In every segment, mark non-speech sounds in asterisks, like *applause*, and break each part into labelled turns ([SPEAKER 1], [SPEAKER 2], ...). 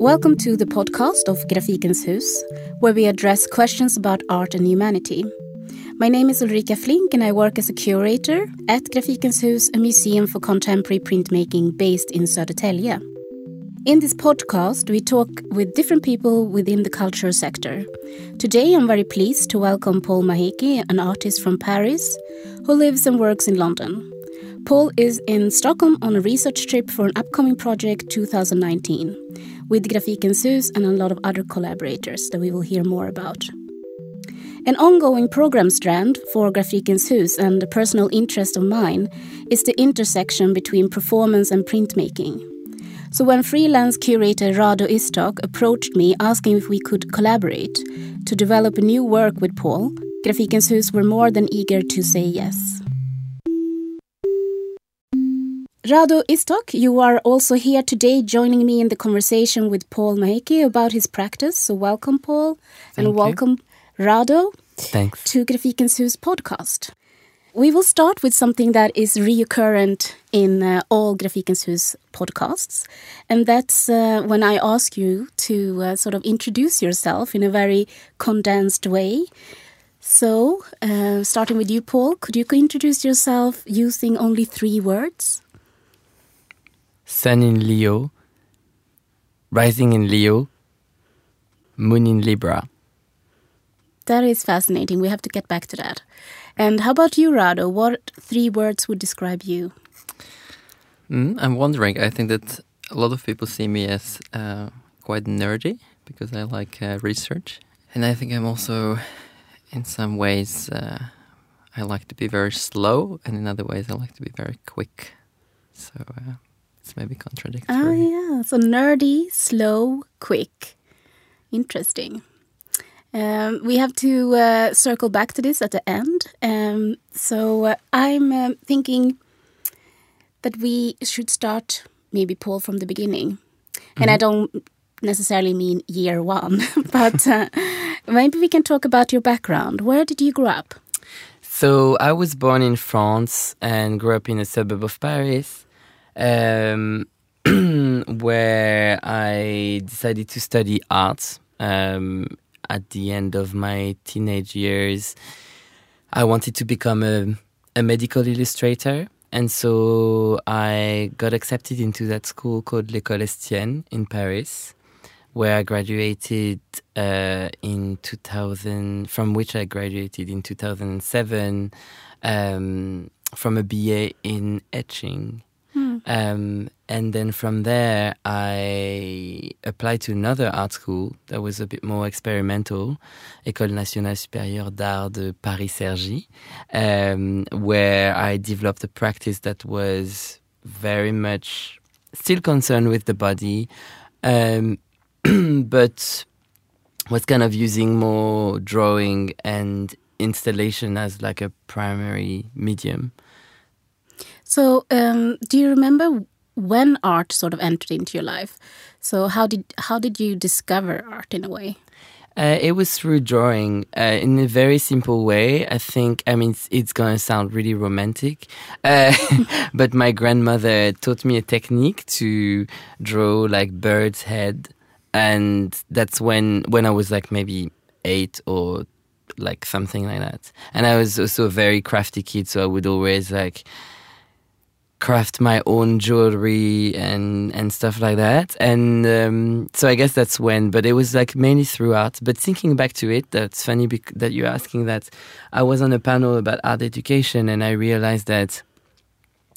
[SPEAKER 1] Welcome to the podcast of Grafikens Hus, where we address questions about art and humanity. My name is Ulrika Flink, and I work as a curator at Grafikens Hus, a museum for contemporary printmaking based in Södertälje. In this podcast, we talk with different people within the cultural sector. Today, I'm very pleased to welcome Paul Maheke, an artist from Paris who lives and works in London. Paul is in Stockholm on a research trip for an upcoming project 2019 with Grafikens Hus and a lot of other collaborators that we will hear more about. An ongoing program strand for Grafikens Hus and a personal interest of mine is the intersection between performance and printmaking. So when freelance curator Rado Istok approached me asking if we could collaborate to develop a new work with Paul, Grafikens Hus were more than eager to say yes. Rado Istok, you are also here today joining me in the conversation with Paul Maheke about his practice. So welcome, Paul,
[SPEAKER 2] Thank
[SPEAKER 1] and welcome, you. Rado,
[SPEAKER 2] Thanks.
[SPEAKER 1] to Grafikens Hus podcast. We will start with something that is recurrent in uh, all Grafikens Hus podcasts, and that's uh, when I ask you to uh, sort of introduce yourself in a very condensed way. So, uh, starting with you, Paul, could you introduce yourself using only three words?
[SPEAKER 2] Sun in Leo, rising in Leo, moon in Libra.
[SPEAKER 1] That is fascinating. We have to get back to that. And how about you, Rado? What three words would describe you?
[SPEAKER 2] Mm, I'm wondering. I think that a lot of people see me as uh, quite nerdy because I like uh, research. And I think I'm also, in some ways, uh, I like to be very slow, and in other ways, I like to be very quick. So uh, it's maybe contradictory.
[SPEAKER 1] Oh, yeah. So nerdy, slow, quick. Interesting. Um, we have to uh, circle back to this at the end. Um, so uh, I'm uh, thinking that we should start maybe Paul from the beginning. And mm -hmm. I don't necessarily mean year one, *laughs* but uh, maybe we can talk about your background. Where did you grow up?
[SPEAKER 2] So I was born in France and grew up in a suburb of Paris um, *clears throat* where I decided to study art. Um, at the end of my teenage years, I wanted to become a, a medical illustrator. And so I got accepted into that school called l'École Estienne in Paris, where I graduated uh, in 2000, from which I graduated in 2007 um, from a BA in etching. Um, and then from there, I applied to another art school that was a bit more experimental, École Nationale Supérieure d'Art de Paris-Cergy, um, where I developed a practice that was very much still concerned with the body, um, *clears throat* but was kind of using more drawing and installation as like a primary medium.
[SPEAKER 1] So, um, do you remember when art sort of entered into your life? So, how did how did you discover art in a way?
[SPEAKER 2] Uh, it was through drawing uh, in a very simple way. I think, I mean, it's, it's going to sound really romantic, uh, *laughs* but my grandmother taught me a technique to draw like bird's head. And that's when, when I was like maybe eight or like something like that. And I was also a very crafty kid, so I would always like, craft my own jewelry and and stuff like that. And um, so i guess that's when but it was like mainly throughout. But thinking back to it that's funny that you're asking that. I was on a panel about art education and i realized that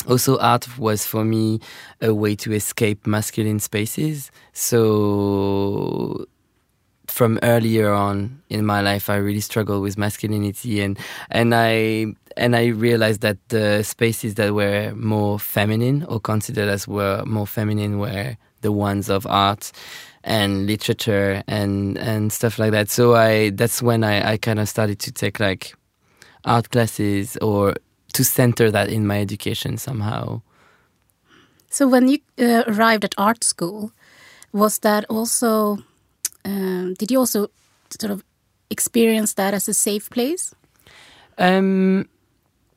[SPEAKER 2] also art was for me a way to escape masculine spaces. So from earlier on in my life, I really struggled with masculinity, and and I and I realized that the spaces that were more feminine or considered as were more feminine were the ones of art and literature and and stuff like that. So I that's when I, I kind of started to take like art classes or to center that in my education somehow.
[SPEAKER 1] So when you uh, arrived at art school, was that also um, did you also sort of experience that as a safe place?
[SPEAKER 2] Um,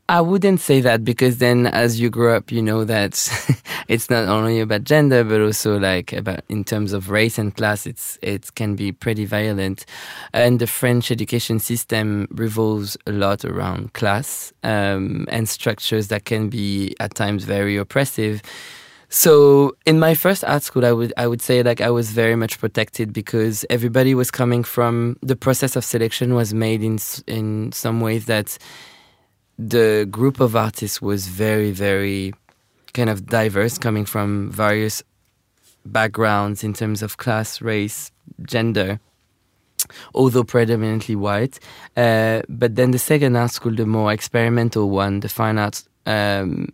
[SPEAKER 2] I wouldn't say that because then as you grow up, you know that *laughs* it's not only about gender, but also like about in terms of race and class, it's, it can be pretty violent. And the French education system revolves a lot around class, um, and structures that can be at times very oppressive. So in my first art school, I would I would say like I was very much protected because everybody was coming from the process of selection was made in in some ways that the group of artists was very, very kind of diverse, coming from various backgrounds in terms of class, race, gender, although predominantly white. Uh, but then the second art school, the more experimental one, the fine arts um,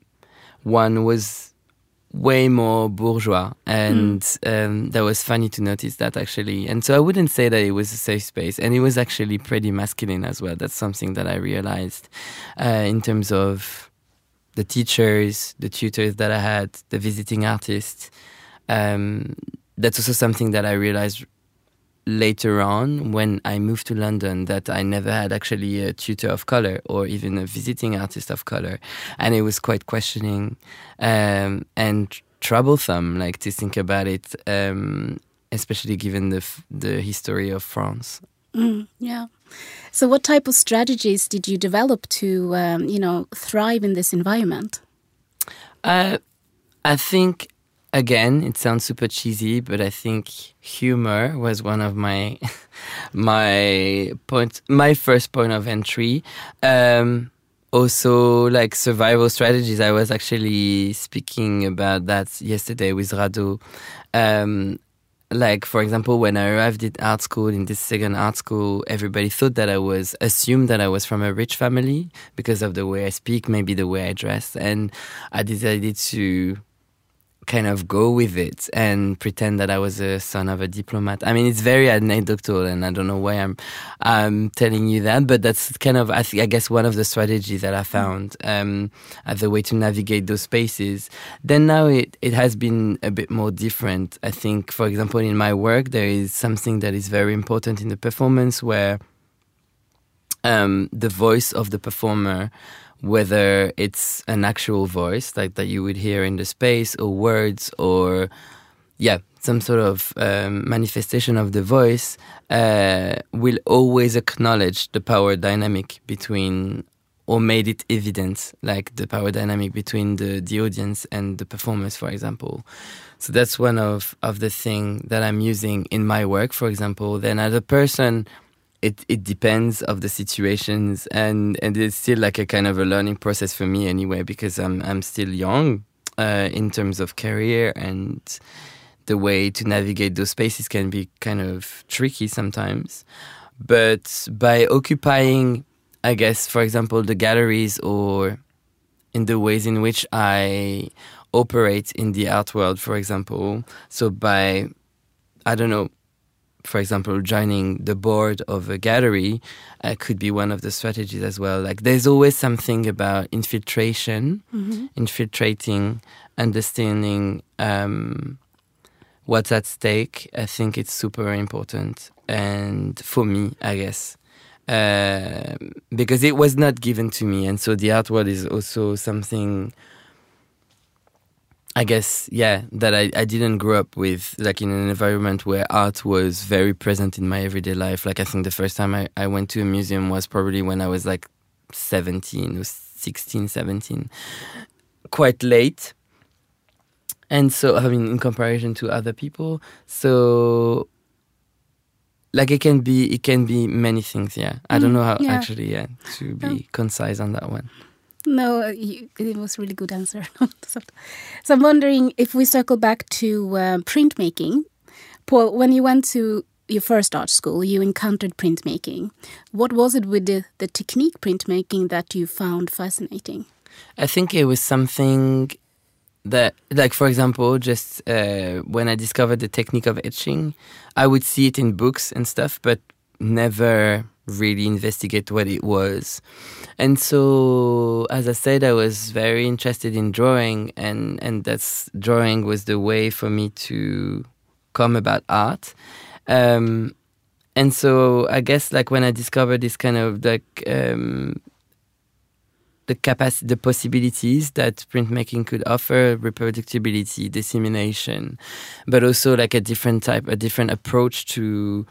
[SPEAKER 2] one, was way more bourgeois. And mm. um, that was funny to notice that actually. And so i wouldn't say that it was a safe space. And it was actually pretty masculine as well. That's something that i realized uh, in terms of the teachers the tutors that i had the visiting artists. Um, that's also something that i realized later on when I moved to London that I never had actually a tutor of color or even a visiting artist of color. And it was quite questioning um, and troublesome, like to think about it, um, especially given the, the history of France.
[SPEAKER 1] Mm, yeah. So, what type of strategies did you develop to, um, you know, thrive in this environment?
[SPEAKER 2] Uh, I think again, it sounds super cheesy, but I think humor was one of my *laughs* my point, my first point of entry. Um, also, like survival strategies. I was actually speaking about that yesterday with Rado. Um, like for example when i arrived at art school in this second art school everybody thought that i was assumed that i was from a rich family because of the way i speak maybe the way i dress and i decided to kind of go with it and pretend that I was a son of a diplomat. I mean, it's very anecdotal, and I don't know why I'm I'm telling you that, but that's kind of I, I guess one of the strategies that I found um, as a way to navigate those spaces. Then now it it has been a bit more different. I think, for example, in my work, there is something that is very important in the performance where um, the voice of the performer whether it's an actual voice like that you would hear in the space or words or yeah some sort of um, manifestation of the voice uh, will always acknowledge the power dynamic between or made it evident like the power dynamic between the, the audience and the performers for example. So that's one of, of the thing that i'm using in my work. For example then as a person it it depends of the situations and and it's still like a kind of a learning process for me anyway because I'm I'm still young uh, in terms of career and the way to navigate those spaces can be kind of tricky sometimes. But by occupying I guess for example the galleries or in the ways in which I operate in the art world for example so by I don't know for example, joining the board of a gallery uh, could be one of the strategies as well. Like there's always something about infiltration, mm-hmm. infiltrating, understanding um, what's at stake. I think it's super important, and for me, I guess. Uh, because it was not given to me, and so the art world is also something I guess, yeah, that I, I didn't grow up with, like, in an environment where art was very present in my everyday life. Like, I think the first time I, I went to a museum was probably when I was like 17 or 16, 17. Quite late. And so, I mean, in comparison to other people. So, like, it can be, it can be many things, yeah. I don't mm, know how, yeah. actually, yeah, to be concise on that one.
[SPEAKER 1] No, you, it was a really good answer. *laughs* so I'm wondering if we circle back to uh, printmaking. Paul, when you went to your first art school, you encountered printmaking. What was it with the, the technique printmaking that you found fascinating?
[SPEAKER 2] I think it was something that, like, for example, just uh, when I discovered the technique of etching, I would see it in books and stuff, but never really investigate what it was. And so, as I said, I was very interested in drawing, and, and that's drawing was the way for me to come about art. Um, and so, I guess, like when I discovered this kind of like um, the capacity, the possibilities that printmaking could offer, reproducibility, dissemination, but also like a different type, a different approach to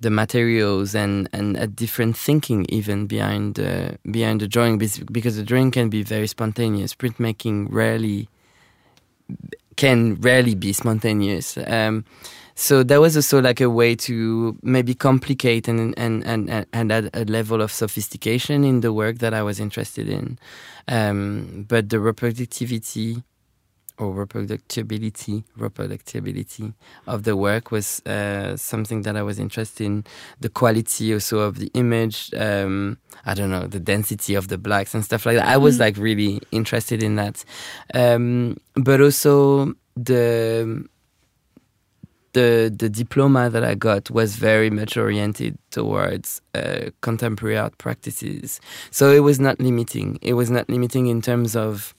[SPEAKER 2] the materials and, and a different thinking even behind the behind the drawing because the drawing can be very spontaneous. Printmaking rarely can rarely be spontaneous. Um, so that was also like a way to maybe complicate and and and and add a level of sophistication in the work that I was interested in. Um, but the reproductivity or reproducibility, reproducibility of the work was uh, something that I was interested in. The quality also of the image, um, I don't know, the density of the blacks and stuff like that. I was mm. like really interested in that, um, but also the the the diploma that I got was very much oriented towards uh, contemporary art practices. So it was not limiting. It was not limiting in terms of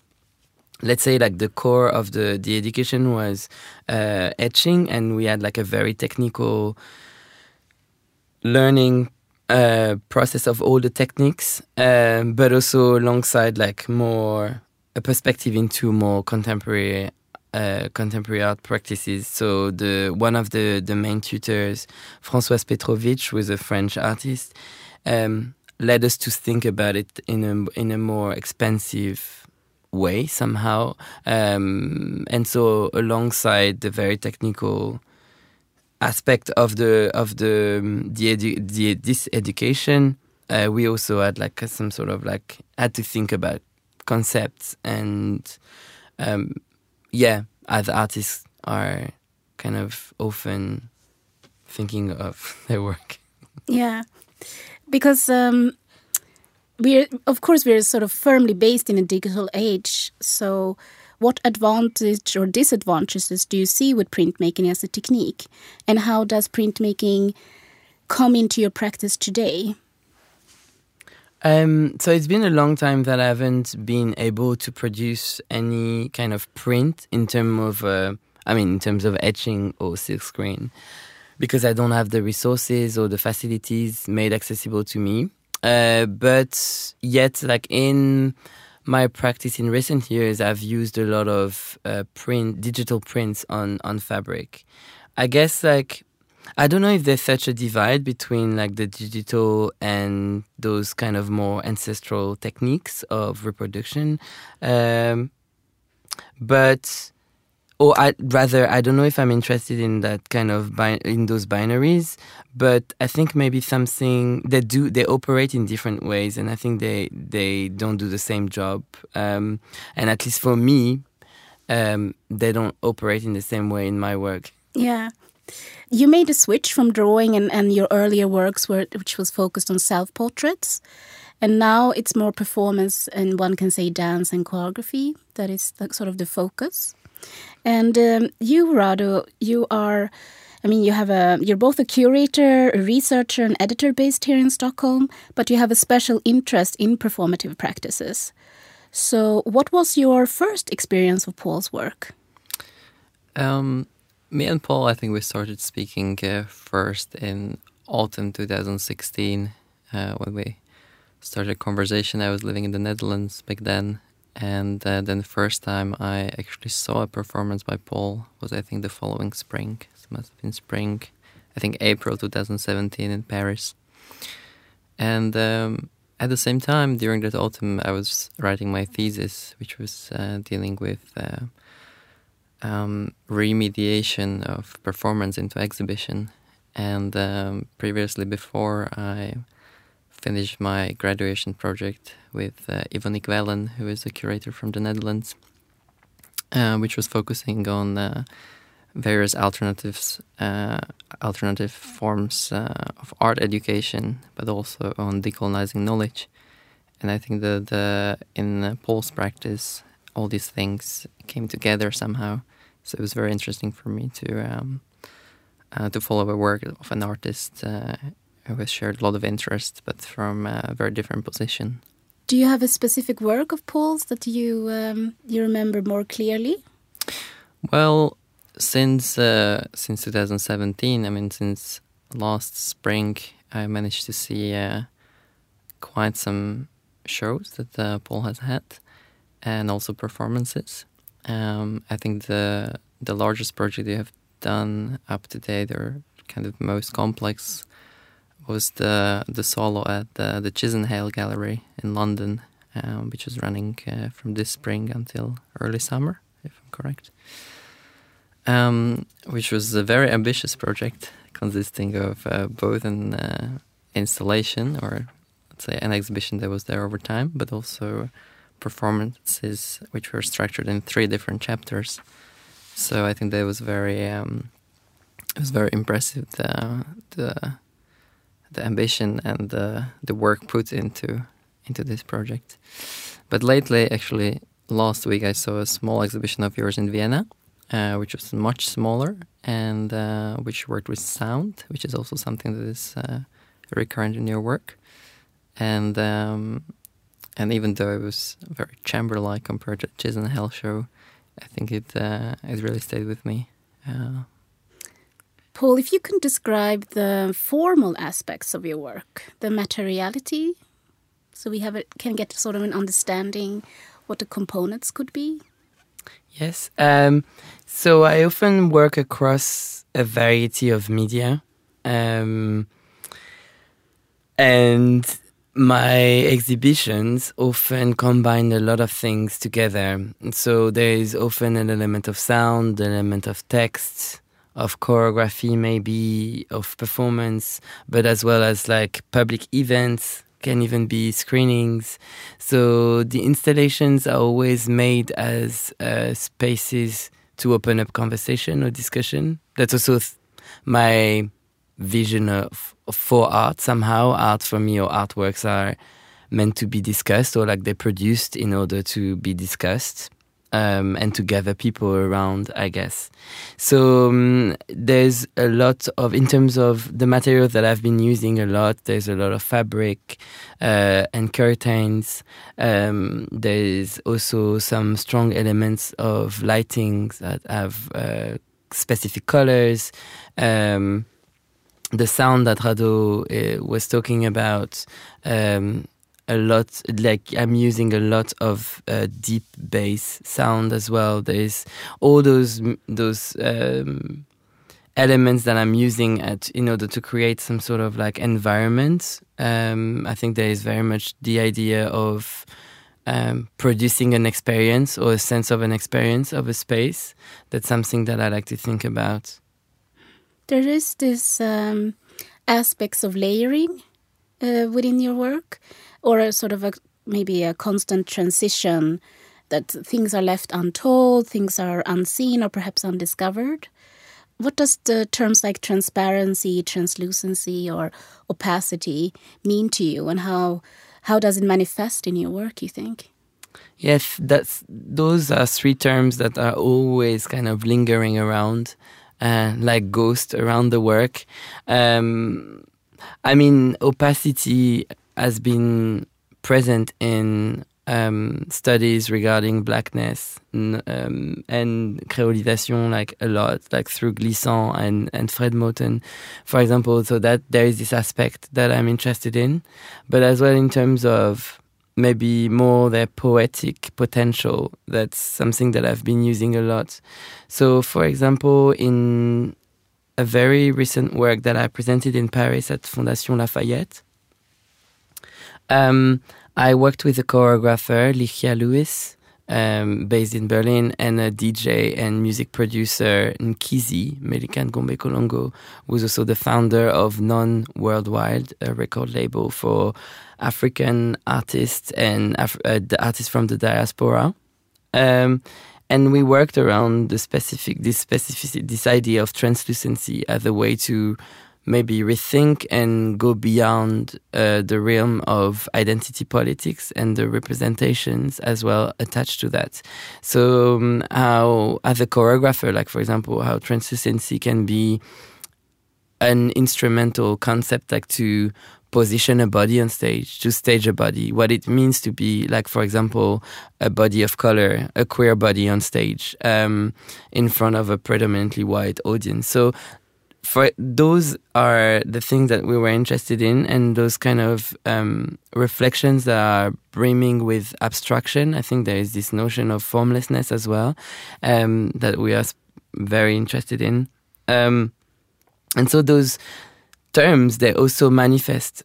[SPEAKER 2] let's say like the core of the the education was uh, etching, and we had like a very technical learning uh, process of all the techniques, um, but also alongside like more a perspective into more contemporary uh, contemporary art practices. So the one of the the main tutors, Françoise Petrovitch, who is a French artist, um, led us to think about it in a in a more expensive way somehow. Um, and so alongside the very technical aspect of the of the um, the, edu- the this education, uh, we also had like some sort of like had to think about concepts and um, yeah, as artists are kind of often thinking of *laughs* their work.
[SPEAKER 1] Yeah, because um, we're of course we're sort of firmly based in a digital age. So, what advantage or disadvantages do you see with printmaking as a technique, and how does printmaking come into your practice today?
[SPEAKER 2] Um, so it's been a long time that I haven't been able to produce any kind of print in terms of, uh, I mean, in terms of etching or silk screen, because I don't have the resources or the facilities made accessible to me. Uh, but yet, like in my practice in recent years, I've used a lot of uh, print, digital prints on on fabric. I guess like I don't know if there's such a divide between like the digital and those kind of more ancestral techniques of reproduction. Um, but or I rather I don't know if I'm interested in that kind of bi- in those binaries, but I think maybe something they do they operate in different ways, and I think they they don't do the same job. Um, and at least for me, um, they don't operate in the same way in my work.
[SPEAKER 1] Yeah. You made a switch from drawing and, and your earlier works, were, which was focused on self portraits, and now it's more performance and one can say dance and choreography. That is the, sort of the focus. And um, you, Rado, you are. I mean, you have a you're both a curator, a researcher, and editor based here in Stockholm, but you have a special interest in performative practices. So, what was your first experience of Paul's work?
[SPEAKER 3] Um, me and Paul, I think we started speaking uh, first in autumn 2016 uh, when we started a conversation. I was living in the Netherlands back then, and uh, then the first time I actually saw a performance by Paul was I think the following spring. It must have been spring, I think April 2017 in Paris. And um, at the same time, during that autumn, I was writing my thesis, which was uh, dealing with uh, um, remediation of performance into exhibition. And um, previously, before I finished my graduation project with uh, Wellen, who is a curator from the Netherlands, uh, which was focusing on uh, various alternatives, uh, alternative forms uh, of art education, but also on decolonizing knowledge. And I think that the, in Paul's practice, all these things came together somehow. So it was very interesting for me to um, uh, to follow the work of an artist who has shared a lot of interest, but from a very different position.
[SPEAKER 1] Do you have a specific work of Paul's that you um, you remember more clearly?
[SPEAKER 3] Well, since uh, since 2017, I mean, since last spring, I managed to see uh, quite some shows that uh, Paul has had, and also performances. Um, I think the the largest project you have done up to date, or kind of most complex, was the the solo at the, the Chisenhale Gallery in London, um, which is running uh, from this spring until early summer, if I'm correct. Um, which was a very ambitious project consisting of uh, both an uh, installation or let's say an exhibition that was there over time, but also performances which were structured in three different chapters. So I think that was very um, it was very impressive the the the ambition and the the work put into into this project. But lately, actually, last week I saw a small exhibition of yours in Vienna, uh, which was much smaller and uh, which worked with sound, which is also something that is uh, recurrent in your work. And um, and even though it was very chamber-like compared to Chisenhale show, I think it uh, it really stayed with me. Uh,
[SPEAKER 1] Paul, if you can describe the formal aspects of your work, the materiality, so we have a, can get sort of an understanding what the components could be.
[SPEAKER 2] Yes. Um, so I often work across a variety of media. Um, and my exhibitions often combine a lot of things together. So there is often an element of sound, an element of text, of choreography, maybe of performance, but as well as like public events, can even be screenings. So the installations are always made as uh, spaces to open up conversation or discussion. That's also th- my vision of, of, for art. Somehow, art for me or artworks are meant to be discussed or like they're produced in order to be discussed um, and to gather people around, I guess. So um, there's a lot of, in terms of the material that I've been using a lot, there's a lot of fabric uh, and curtains. Um, there's also some strong elements of lighting that have uh, specific colors. Um, the sound that Rado uh, was talking about um, a lot like i'm using a lot of uh, deep bass sound as well. There's all those those um, elements that i'm using at in order to create some sort of like environment. Um, i think there is very much the idea of um, producing an experience or a sense of an experience of a space. That's something that i like to think about.
[SPEAKER 1] There is this um, aspects of layering uh, within your work or a sort of a maybe a constant transition that things are left untold, things are unseen or perhaps undiscovered. What does the terms like transparency, translucency, or opacity mean to you, and how how does it manifest in your work? You think?
[SPEAKER 2] Yes, that's those are three terms that are always kind of lingering around, uh, like ghosts around the work. Um, I mean, opacity has been present in um, studies regarding blackness um, and créolisation like a lot, like through Glissant and, and Fred Moten, for example. So that there is this aspect that I'm interested in, but as well in terms of maybe more their poetic potential. That's something that I've been using a lot. So, for example, in a very recent work that I presented in Paris at Fondation Lafayette, um, I worked with a choreographer, Ligia Lewis, um, based in Berlin, and a DJ and music producer, Nkisi, Melika Ngombe Kolongo, who's also the founder of Non Worldwide, a record label for African artists and Af- uh, the artists from the diaspora. Um, and we worked around the specific, this specific, this idea of translucency as a way to maybe rethink and go beyond uh, the realm of identity politics and the representations as well attached to that. So, um, how, as a choreographer, like for example, how translucency can be an instrumental concept, like to position a body on stage, to stage a body, what it means to be, like, for example, a body of color, a queer body on stage um, in front of a predominantly white audience. So for those are the things that we were interested in, and those kind of um, reflections that are brimming with abstraction. I think there is this notion of formlessness as well um, that we are very interested in, um, and so those terms they also manifest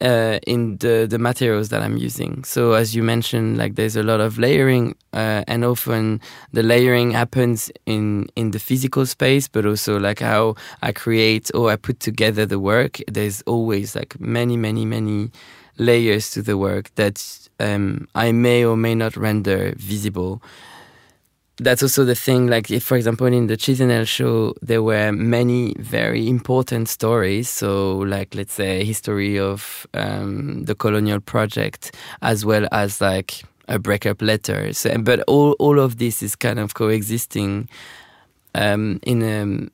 [SPEAKER 2] uh, in the, the materials that I'm using. So as you mentioned, like there's a lot of layering, uh, and often the layering happens in in the physical space, but also like how I create or I put together the work. There's always like many, many, many layers to the work that um, I may or may not render visible that's also the thing. Like, if, for example, in the Chisenhale show, there were many very important stories. So, like, let's say, history of um, the colonial project, as well as like a breakup letter. So, but all all of this is kind of coexisting um, in a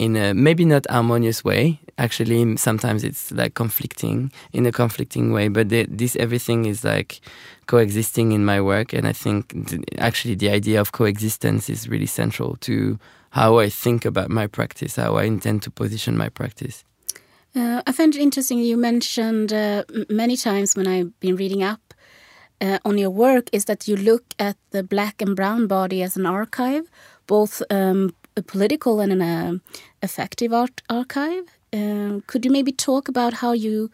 [SPEAKER 2] in a maybe not harmonious way. Actually, sometimes it's like conflicting in a conflicting way. But this everything is like coexisting in my work, and I think actually the idea of coexistence is really central to how I think about my practice, how I intend to position my practice.
[SPEAKER 1] Uh, I find it interesting. You mentioned uh, many times when I've been reading up uh, on your work is that you look at the black and brown body as an archive, both um, a political and an uh, effective art archive. Um, could you maybe talk about how you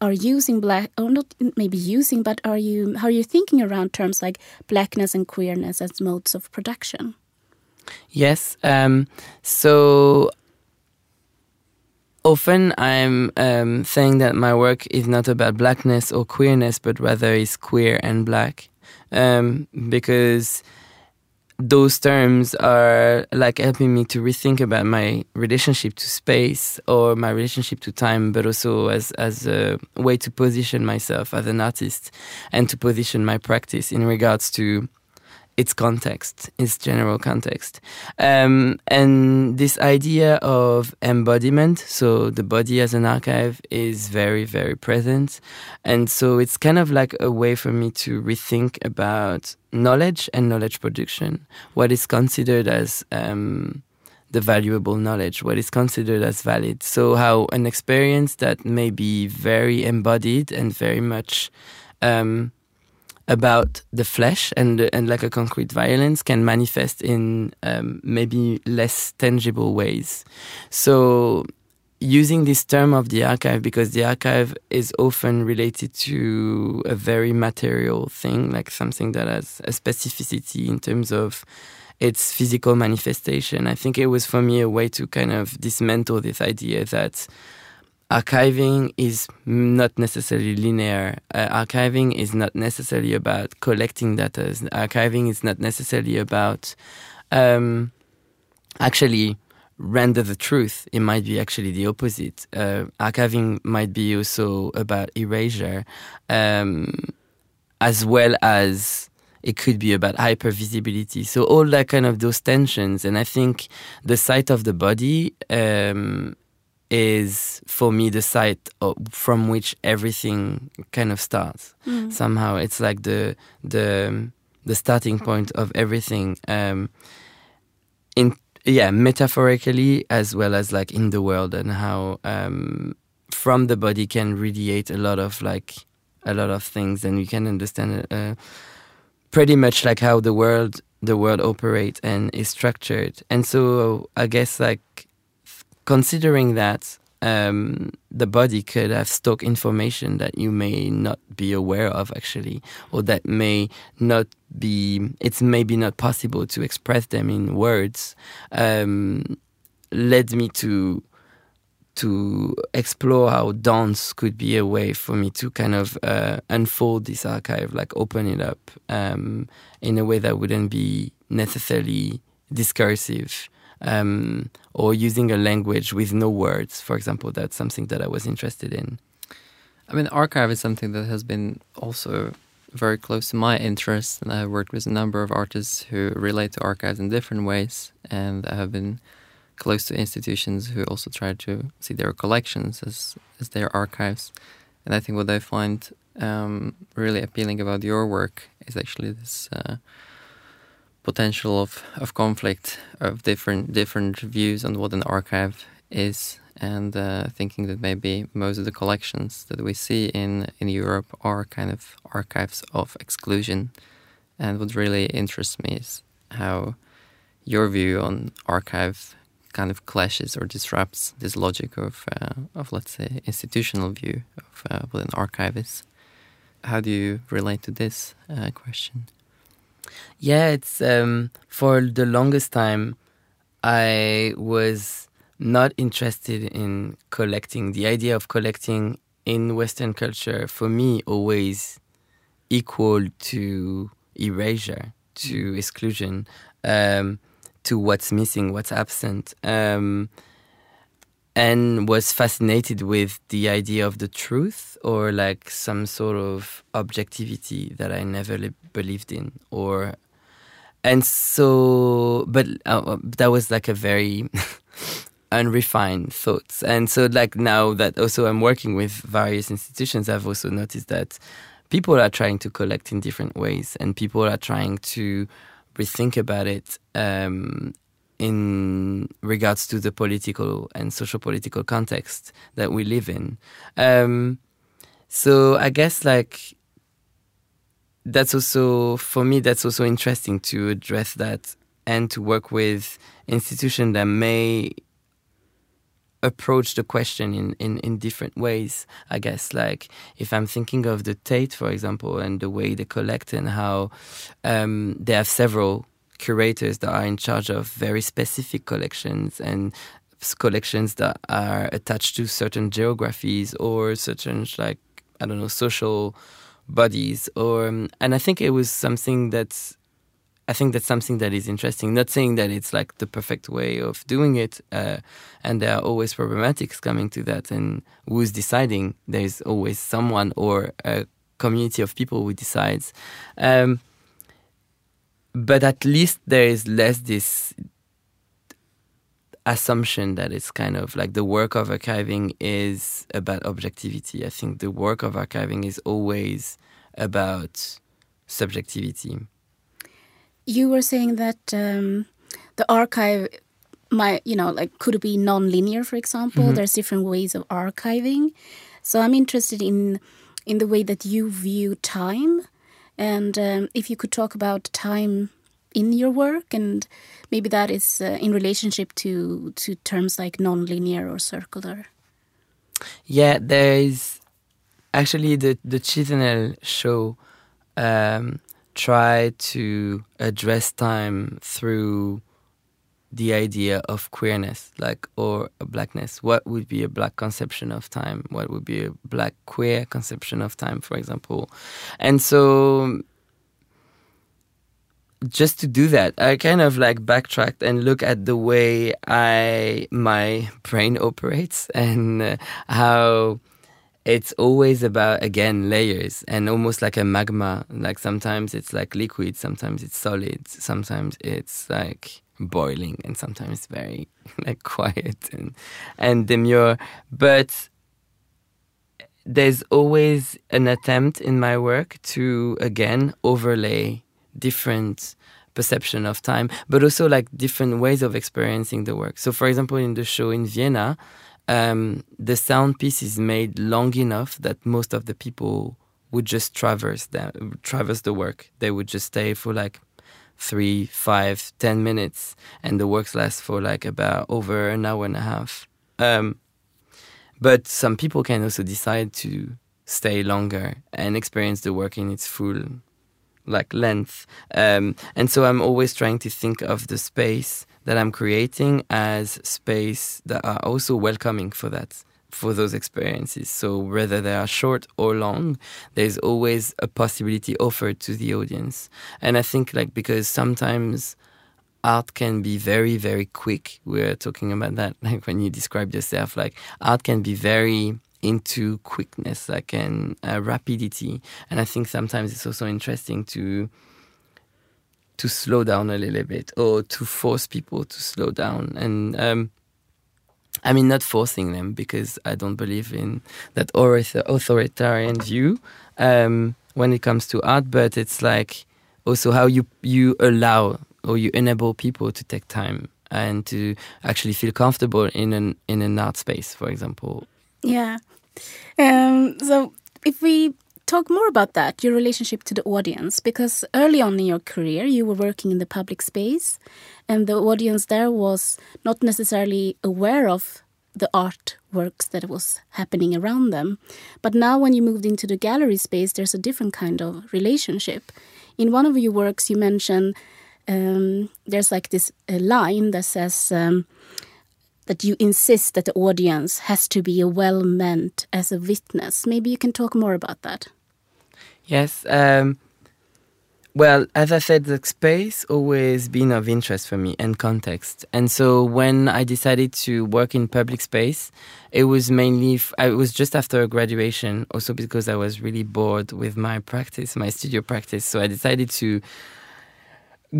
[SPEAKER 1] are using black, or not maybe using, but are you how are you thinking around terms like blackness and queerness as modes of production?
[SPEAKER 2] Yes. Um, so often I'm um, saying that my work is not about blackness or queerness, but rather is queer and black, um, because those terms are like helping me to rethink about my relationship to space or my relationship to time, but also as as a way to position myself as an artist and to position my practice in regards to its context, its general context. Um, and this idea of embodiment, so the body as an archive, is very, very present. And so it's kind of like a way for me to rethink about knowledge and knowledge production, what is considered as um, the valuable knowledge, what is considered as valid. So, how an experience that may be very embodied and very much um, about the flesh and and like a concrete violence can manifest in um, maybe less tangible ways. So using this term of the archive because the archive is often related to a very material thing, like something that has a specificity in terms of its physical manifestation. I think it was for me a way to kind of dismantle this idea that archiving is not necessarily linear. Uh, archiving is not necessarily about collecting data. Archiving is not necessarily about um, actually render the truth. It might be actually the opposite. Uh, archiving might be also about erasure, um, as well as it could be about hypervisibility. So all that kind of those tensions, and I think the site of the body um, is for me the site from which everything kind of starts. Mm. Somehow, it's like the the the starting point of everything. Um, in yeah, metaphorically as well as like in the world, and how um, from the body can radiate a lot of like a lot of things, and we can understand uh, pretty much like how the world the world operates and is structured. And so I guess like considering that um, the body could have stock information that you may not be aware of actually, or that may not be, it's maybe not possible to express them in words, um, led me to to explore how dance could be a way for me to kind of uh, unfold this archive, like open it up um, in a way that wouldn't be necessarily discursive um, or using a language with no words. For example, that's something that I was interested in.
[SPEAKER 3] I mean, archive is something that has been also very close to my interests, and I've worked with a number of artists who relate to archives in different ways, and I have been close to institutions who also try to see their collections as as their archives. And I think what I find um, really appealing about your work is actually this uh, potential of, of conflict of different different views on what an archive is and uh, thinking that maybe most of the collections that we see in in Europe are kind of archives of exclusion. And what really interests me is how your view on archive kind of clashes or disrupts this logic of uh, of let's say institutional view of uh, what an archive is. How do you relate to this uh, question?
[SPEAKER 2] Yeah, it's um, for the longest time I was not interested in collecting. The idea of collecting in Western culture, for me, always equal to erasure, to mm. exclusion, um, to what's missing, what's absent. Um, and was fascinated with the idea of the truth or like some sort of objectivity that I never li- believed in or and so but uh, that was like a very *laughs* unrefined thoughts. And so, like now that also I'm working with various institutions, I've also noticed that people are trying to collect in different ways, and people are trying to rethink about it um, in regards to the political and social political context that we live in. Um, so I guess like that's also for me that's also interesting to address that and to work with institutions that may approach the question in, in, in different ways, I guess. Like if I'm thinking of the Tate, for example, and the way they collect and how um, they have several curators that are in charge of very specific collections and collections that are attached to certain geographies or certain like I don't know social bodies or and I think it was something that's I think that's something that is interesting. Not saying that it's like the perfect way of doing it, uh, and there are always problematics coming to that. And who's deciding? There's always someone or a community of people who decides. Um, but at least there is less this assumption that it's kind of like the work of archiving is about objectivity. I think the work of archiving is always about subjectivity
[SPEAKER 1] you were saying that um, the archive might, you know, like could be non-linear, for example. Mm -hmm. There's different ways of archiving. So I'm interested in in the way that you view time, and um, if you could talk about time in your work, and maybe that is uh, in relationship to to terms like non-linear or circular.
[SPEAKER 2] Yeah, there is actually the the Chisenhale show. Um, try to address time through the idea of queerness, like or blackness. What would be a black conception of time? What would be a black queer conception of time, for example? And so, just to do that, I kind of like backtracked and look at the way I my brain *laughs* operates and uh, how it's always about again layers and almost like a magma. Like sometimes it's like liquid sometimes it's solid sometimes it's like boiling and sometimes very *laughs* like quiet and and demure. But there's always an attempt in my work to again overlay different perception of time but also like different ways of experiencing the work so for example in the show in vienna um, the sound piece is made long enough that most of the people would just traverse that traverse the work. They would just stay for like three, five, ten minutes, and the works last for like about over an hour and a half. Um, but some people can also decide to stay longer and experience the work in its full like length. Um, and so I'm always trying to think of the space that I'm creating as space that are also welcoming for that for those experiences. So whether they are short or long, there's always a possibility offered to the audience. And I think like because sometimes art can be very very quick. We're talking about that *laughs* like when you describe yourself like art can be very into quickness like and uh, rapidity. And i think sometimes it's also interesting to to slow down a little bit or to force people to slow down. And um, I mean not forcing them because I don't believe in that authoritarian view um, when it comes to art. But it's like also how you you allow or you enable people to take time and to actually feel comfortable in an in an art space, for example.
[SPEAKER 1] Yeah. Um, so if we talk more about that, your relationship to the audience, because early on in your career you were working in the public space, and the audience there was not necessarily aware of the artworks that was happening around them. But now, when you moved into the gallery space, there's a different kind of relationship. In one of your works, you mention um, there's like this line that says um, that you insist that the audience has to be well meant as a witness. Maybe you can talk more about that.
[SPEAKER 2] Yes. Um, well, as I said, the space always been of interest for me and context. And so when I decided to work in public space, it was mainly, it was just after graduation, also because I was really bored with my practice, my studio practice. So I decided to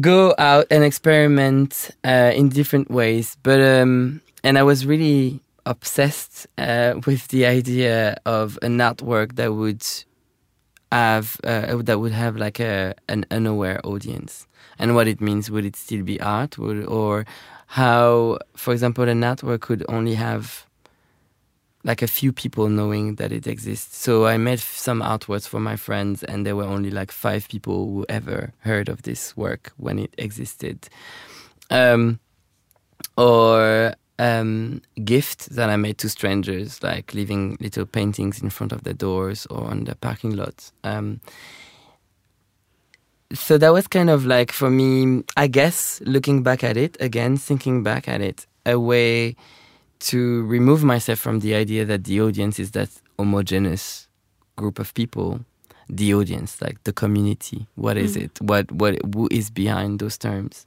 [SPEAKER 2] go out and experiment uh, in different ways. But, um, and I was really obsessed uh, with the idea of an artwork that would have uh, that would have like a an unaware audience. And what it means would it still be art? Would, or how for example a network could only have like a few people knowing that it exists. So i made some artworks for my friends and there were only like five people who ever heard of this work when it existed. Um, or um, gift that I made to strangers, like leaving little paintings in front of their doors or on the parking lot. Um, so that was kind of like for me, I guess, looking back at it again, thinking back at it, a way to remove myself from the idea that the audience is that homogeneous group of people. The audience, like the community, what is mm. it? What what who is behind those terms?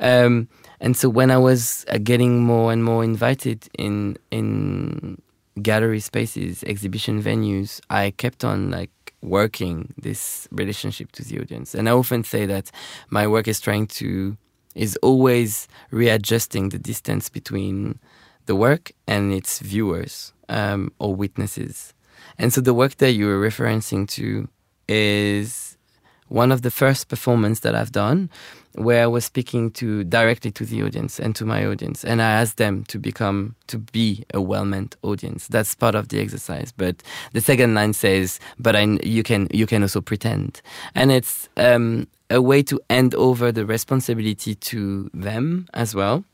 [SPEAKER 2] Um, and so when I was uh, getting more and more invited in in gallery spaces, exhibition venues, I kept on like working this relationship to the audience. And I often say that my work is trying to is always readjusting the distance between the work and its viewers um, or witnesses. And so the work that you were referencing to is one of the first performances that I've done where I was speaking to directly to the audience and to my audience, and I asked them to become to be a well-meant audience. That's part of the exercise. But the second line says, "But I, you can you can also pretend," and it's um, a way to hand over the responsibility to them as well.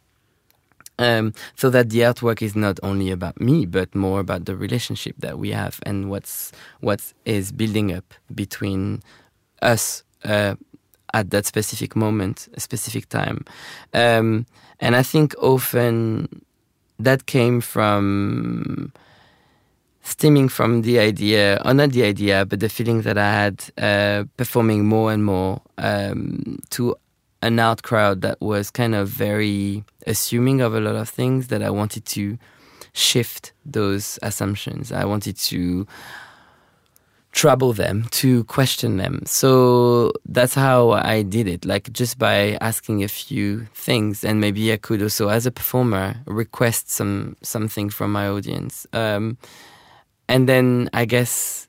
[SPEAKER 2] Um, so that the artwork is not only about me, but more about the relationship that we have and what's what is building up between us. Uh, at that specific moment, a specific time. Um, and I think often that came from stemming from the idea, or not the idea, but the feeling that I had uh, performing more and more um, to an out crowd that was kind of very assuming of a lot of things that I wanted to shift those assumptions. I wanted to trouble them, to question them. So that's how I did it, like just by asking a few things, and maybe I could also, as a performer, request some something from my audience. Um, and then I guess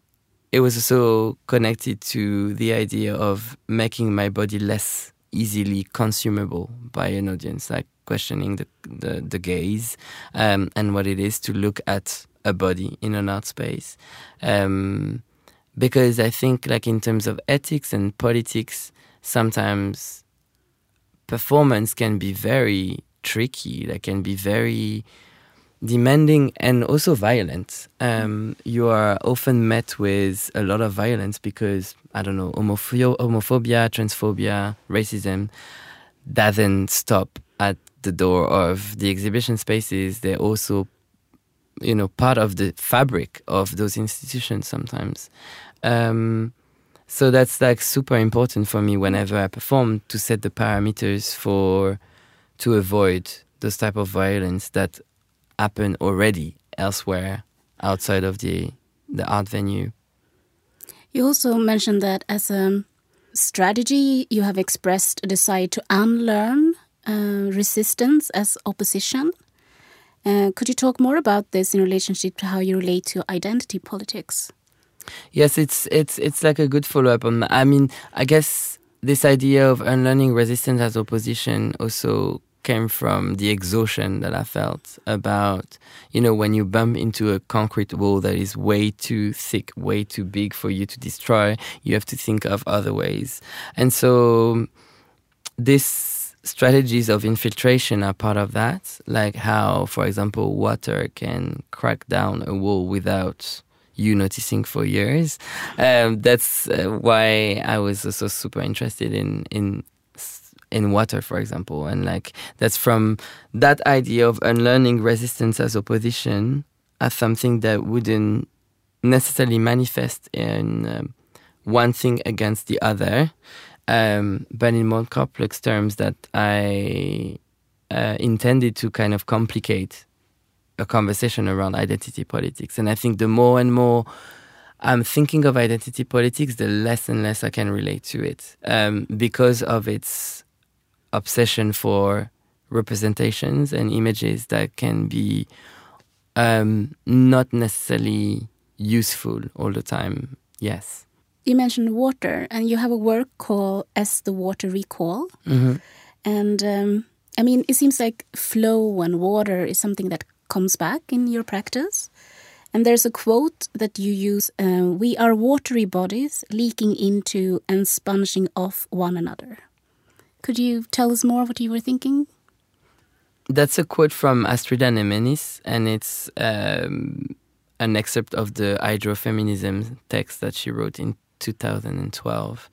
[SPEAKER 2] it was also connected to the idea of making my body less easily consumable by an audience, like questioning the the, the gaze um, and what it is to look at a body in an art space. Um, because I think, like in terms of ethics and politics, sometimes performance can be very tricky. That can be very demanding and also violent. Um, you are often met with a lot of violence because I don't know homophobia, transphobia, racism doesn't stop at the door of the exhibition spaces. They're also you know part of the fabric of those institutions sometimes um, so that's like super important for me whenever i perform to set the parameters for to avoid those type of violence that happen already elsewhere outside of the the art venue
[SPEAKER 1] you also mentioned that as a strategy you have expressed a desire to unlearn uh, resistance as opposition uh, could you talk more about this in relationship to how you relate to identity politics?
[SPEAKER 2] Yes, it's it's it's like a good follow up on. I mean, I guess this idea of unlearning resistance as opposition also came from the exhaustion that I felt about, you know, when you bump into a concrete wall that is way too thick, way too big for you to destroy, you have to think of other ways. And so these strategies of infiltration are part of that, like how, for example, water can crack down a wall without you noticing for years. Um, that's uh, why I was also super interested in in in water, for example, and like that's from that idea of unlearning resistance as opposition as something that wouldn't necessarily manifest in um, one thing against the other, um, but in more complex terms that I uh, intended to kind of complicate a conversation around identity politics. And I think the more and more I'm thinking of identity politics, the less and less I can relate to it um, because of its obsession for representations and images that can be um, not necessarily useful all the time. Yes.
[SPEAKER 1] You mentioned water, and you have a work called As the Water Recall.
[SPEAKER 2] Mm -hmm.
[SPEAKER 1] And um, I mean, it seems like flow and water is something that comes back in your practice. And there's a quote that you use uh, We are watery bodies leaking into and sponging off one another. Could you tell us more what you were thinking?
[SPEAKER 2] That's a quote from Astrida Neimanis, and it's um, an excerpt of the hydrofeminism text that she wrote in 2012.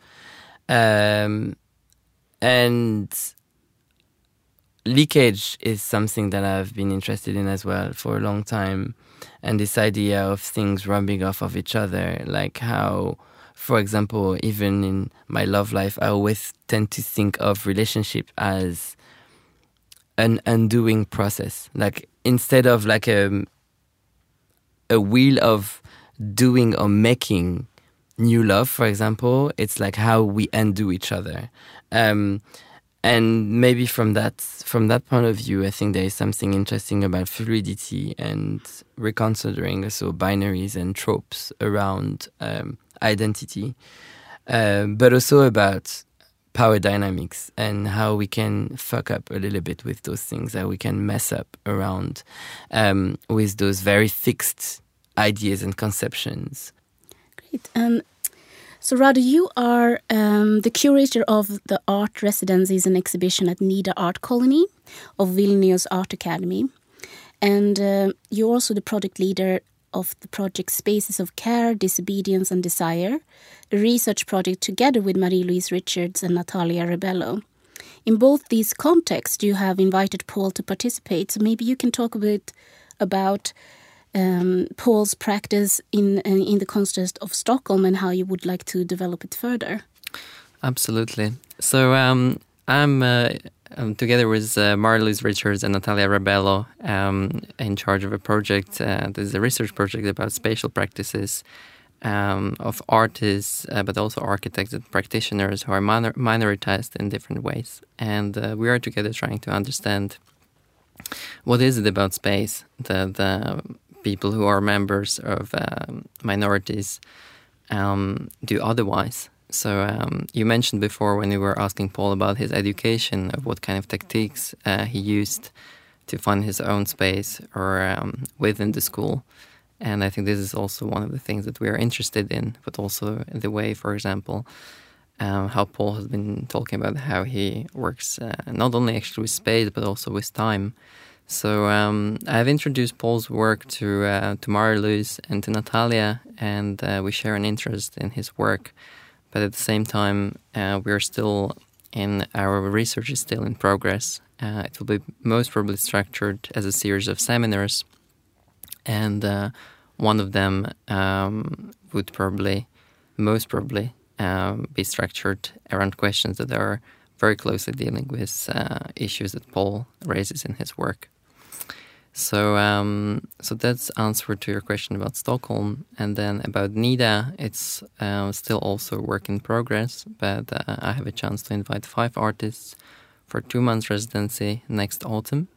[SPEAKER 2] Um, and leakage is something that I've been interested in as well for a long time. And this idea of things rubbing off of each other, like how, for example, even in my love life, I always tend to think of relationship as an undoing process. Like instead of like a a wheel of doing or making new love, for example, it's like how we undo each other. Um, and maybe from that from that point of view, I think there is something interesting about fluidity and reconsidering also binaries and tropes around um, identity, uh, but also about power dynamics and how we can fuck up a little bit with those things, how we can mess up around um, with those very fixed ideas and conceptions.
[SPEAKER 1] Great. Um, so, Rado, you are um, the curator of the art residencies and exhibition at Nida Art Colony of Vilnius Art Academy. And uh, you're also the project leader of the project Spaces of Care, Disobedience and Desire, a research project together with Marie Louise Richards and Natalia Rebello. In both these contexts, you have invited Paul to participate, so maybe you can talk a bit about um, Paul's practice in uh, in the context of Stockholm and how you would like to develop it further.
[SPEAKER 3] Absolutely. So um, I'm uh, um, together with uh, Marie-Louise Richards and Natalia Rabello um, in charge of a project. Uh, is a research project about spatial practices um, of artists, uh, but also architects and practitioners who are minor minoritized in different ways. And uh, we are together trying to understand what is it about space that people who are members of um, minorities um, do otherwise. So um, you mentioned before when you were asking Paul about his education of what kind of tactics uh, he used to find his own space or um, within the school. And I think this is also one of the things that we are interested in, but also the way, for example, um, how Paul has been talking about how he works uh, not only actually with space but also with time. So um, I've introduced Paul's work to uh, to Marie-Louise and to Natalia, and uh, we share an interest in his work. But at the same time, uh, we're still in our research is still in progress. Uh, it will be most probably structured as a series of seminars, and uh, one of them um, would probably, most probably, um, be structured around questions that are very closely dealing with uh, issues that Paul raises in his work. So, um, so that's answer to your question about Stockholm, and then about Nida, it's uh, still also work in progress. But uh, I have a chance to invite five artists for two months residency next autumn,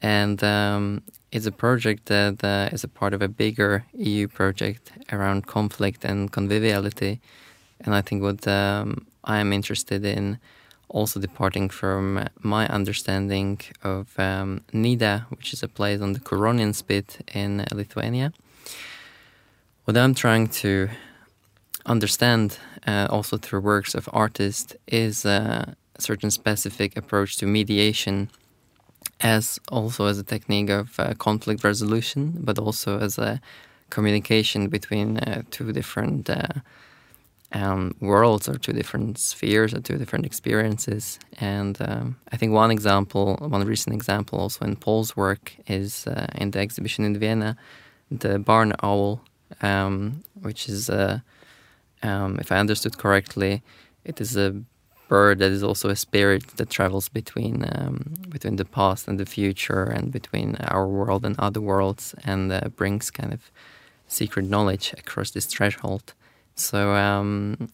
[SPEAKER 3] and um, it's a project that uh, is a part of a bigger EU project around conflict and conviviality. And I think what um, I am interested in also departing from my understanding of um, Nida, which is a place on the Curonian Spit in Lithuania. What I'm trying to understand, uh, also through works of artists, is a certain specific approach to mediation, as also as a technique of uh, conflict resolution, but also as a communication between uh, two different uh, um, worlds or two different spheres or two different experiences. And um, I think one example, one recent example also in Paul's work is uh, in the exhibition in Vienna, the barn owl, um, which is, uh, um, if I understood correctly, it is a bird that is also a spirit that travels between um, between the past and the future and between our world and other worlds and uh, brings kind of secret knowledge across this threshold. So, um,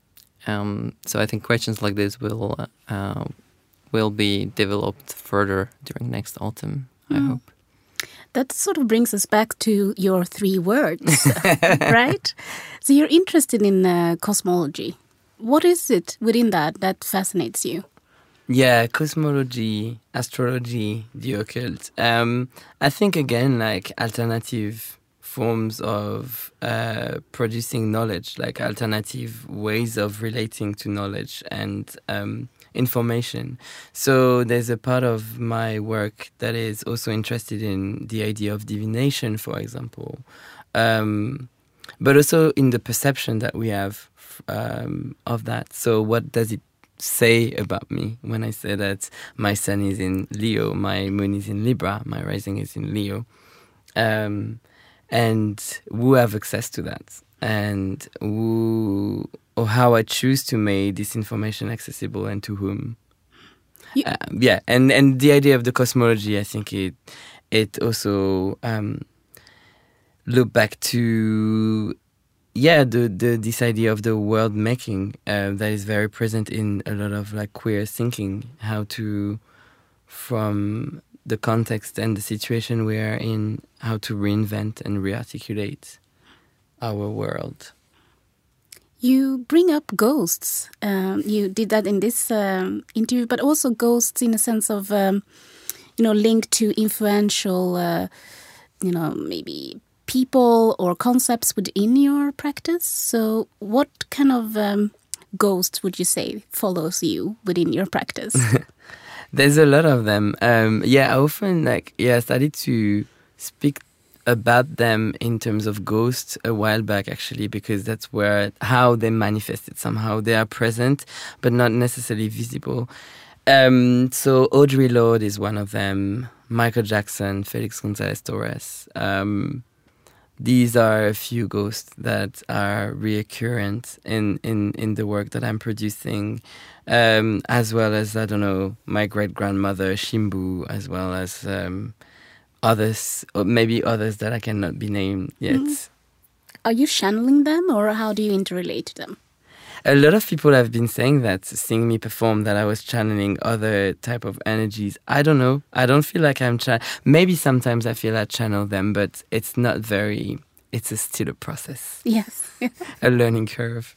[SPEAKER 3] um, so I think questions like this will uh, will be developed further during next autumn. I mm. hope.
[SPEAKER 1] That sort of brings us back to your three words, *laughs* right? So you're interested in uh, cosmology. What is it within that that fascinates you?
[SPEAKER 2] Yeah, cosmology, astrology, the occult. Um, I think again, like alternative forms of uh, producing knowledge, like alternative ways of relating to knowledge and um, information. So there's a part of my work that is also interested in the idea of divination, for example, um, but also in the perception that we have um, of that. So what does it say about me when I say that my sun is in Leo, my moon is in Libra, my rising is in Leo? Um, and who have access to that and who or how I choose to make this information accessible and to whom. Yeah, um, yeah, and and the idea of the cosmology, I think it it also um, look back to yeah the, the this idea of the world making uh, that is very present in a lot of like queer thinking how to from the context and the situation we are in, how to reinvent and rearticulate our world.
[SPEAKER 1] You bring up ghosts. Um, you did that in this um, interview, but also ghosts in a sense of, um, you know, linked to influential, uh, you know, maybe people or concepts within your practice. So, what kind of um, ghosts would you say follows you within your practice? *laughs*
[SPEAKER 2] There's a lot of them. Um, yeah, I often like yeah, I started to speak about them in terms of ghosts a while back actually because that's where how they manifested. Somehow they are present but not necessarily visible. Um, so Audre Lorde is one of them. Michael jackson felix gonzalez torres. Um, these are a few ghosts that are recurrent in, in, in the work that I'm producing, um, as well as, I don't know, my great grandmother Shimbu, as well as um, others, or maybe others that I cannot be named yet. Mm.
[SPEAKER 1] Are you channeling them, or how do you interrelate them?
[SPEAKER 2] A lot of people have been saying that seeing me perform that I was channeling other type of energies. I don't know. I don't feel like I'm cha- maybe sometimes I feel I channel them, but it's not very it's a still a process.
[SPEAKER 1] Yes. *laughs*
[SPEAKER 2] a learning curve.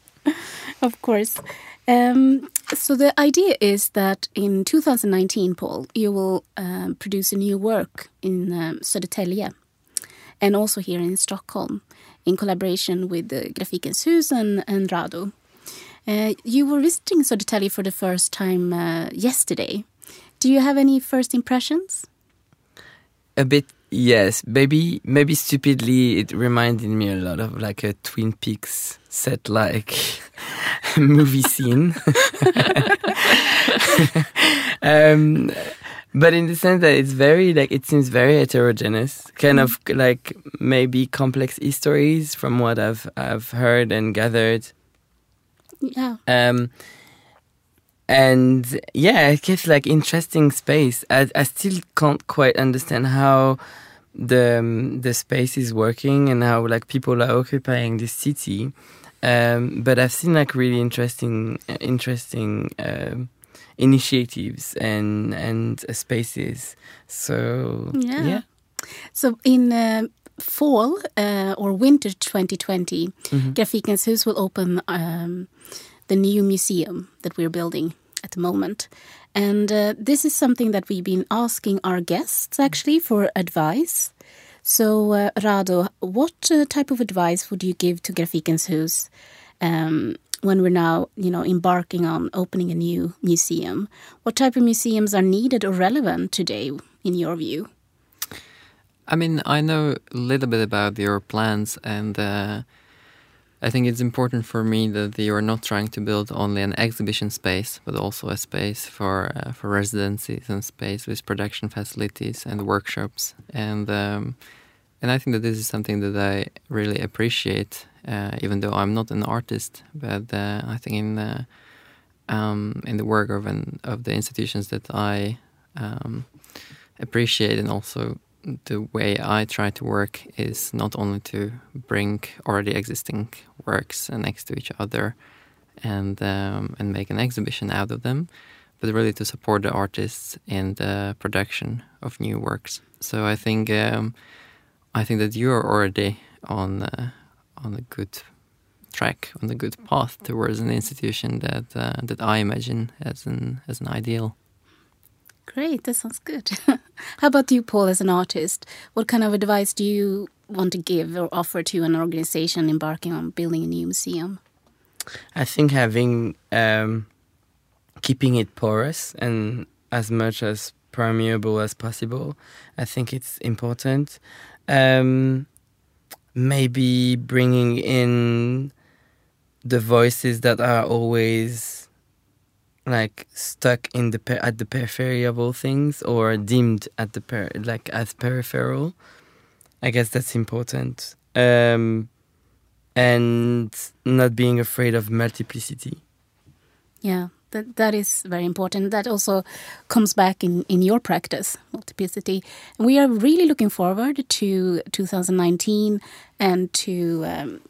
[SPEAKER 1] Of course. Um, so the idea is that in 2019, Paul, you will um, produce a new work in um, Södertälje and also here in Stockholm in collaboration with the Grafikens Hus and, and Rado. Uh, you were visiting Södertälje for the first time uh, yesterday. Do you have any first impressions?
[SPEAKER 2] A bit, yes. Maybe, maybe stupidly, it reminded me a lot of like a Twin Peaks set, like *laughs* movie scene. *laughs* um, but in the sense that it's very like it seems very heterogeneous, kind mm. of like maybe complex histories from what I've I've heard and gathered
[SPEAKER 1] yeah. Um,
[SPEAKER 2] and yeah, it gives like interesting space. I, I still can't quite understand how the um, the space is working and how like people are occupying this city. Um, but I've seen like really interesting, interesting uh, initiatives and and uh, spaces. So
[SPEAKER 1] yeah. yeah. So in uh, fall uh, or winter 2020, mm -hmm. Grafikens Hus will open um, the new museum that we're building at the moment. And uh, this is something that we've been asking our guests actually for advice. So, uh, Rado, what uh, type of advice would you give to Grafikens Hus um, when we're now, you know, embarking on opening a new museum? What type of museums are needed or relevant today, in your view?
[SPEAKER 3] I mean, I know a little bit about your plans, and uh, I think it's important for me that you are not trying to build only an exhibition space, but also a space for uh, for residencies and space with production facilities and workshops. And um, and I think that this is something that I really appreciate, uh, even though I'm not an artist. But uh, I think in the um, in the work of an, of the institutions that I um, appreciate and also the way I try to work is not only to bring already existing works next to each other and um, and make an exhibition out of them, but really to support the artists in the production of new works. So I think um, I think that you are already on uh, on a good track, on a good path towards an institution that uh, that I imagine as an as an ideal.
[SPEAKER 1] Great, that sounds good. *laughs* How about you, Paul, as an artist? What kind of advice do you want to give or offer to an organization embarking on building a new museum?
[SPEAKER 2] I think having um, keeping it porous and as much as permeable as possible. I think it's important. Um, maybe bringing in the voices that are always like stuck in the per- at the periphery of all things or deemed at the per- like as peripheral? I guess that's important. Um and not being afraid of multiplicity.
[SPEAKER 1] Yeah that that is very important. That also comes back in in your practice multiplicity. We are really looking forward to 2019 and to um,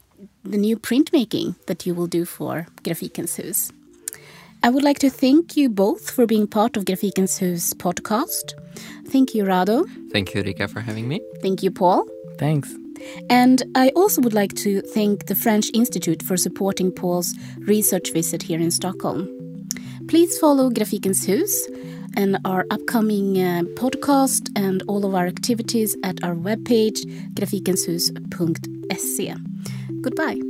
[SPEAKER 1] the new printmaking that you will do for grafikens hus I would like to thank you both for being part of Grafikens Hus podcast. Thank you, Rado.
[SPEAKER 3] Thank you, Rika, for having me.
[SPEAKER 1] Thank you, Paul.
[SPEAKER 2] Thanks.
[SPEAKER 1] And I also would like to thank the French Institute for supporting Paul's research visit here in Stockholm. Please follow Grafikens Hus and our upcoming uh, podcast and all of our activities at our webpage grafikenshus.se. Goodbye.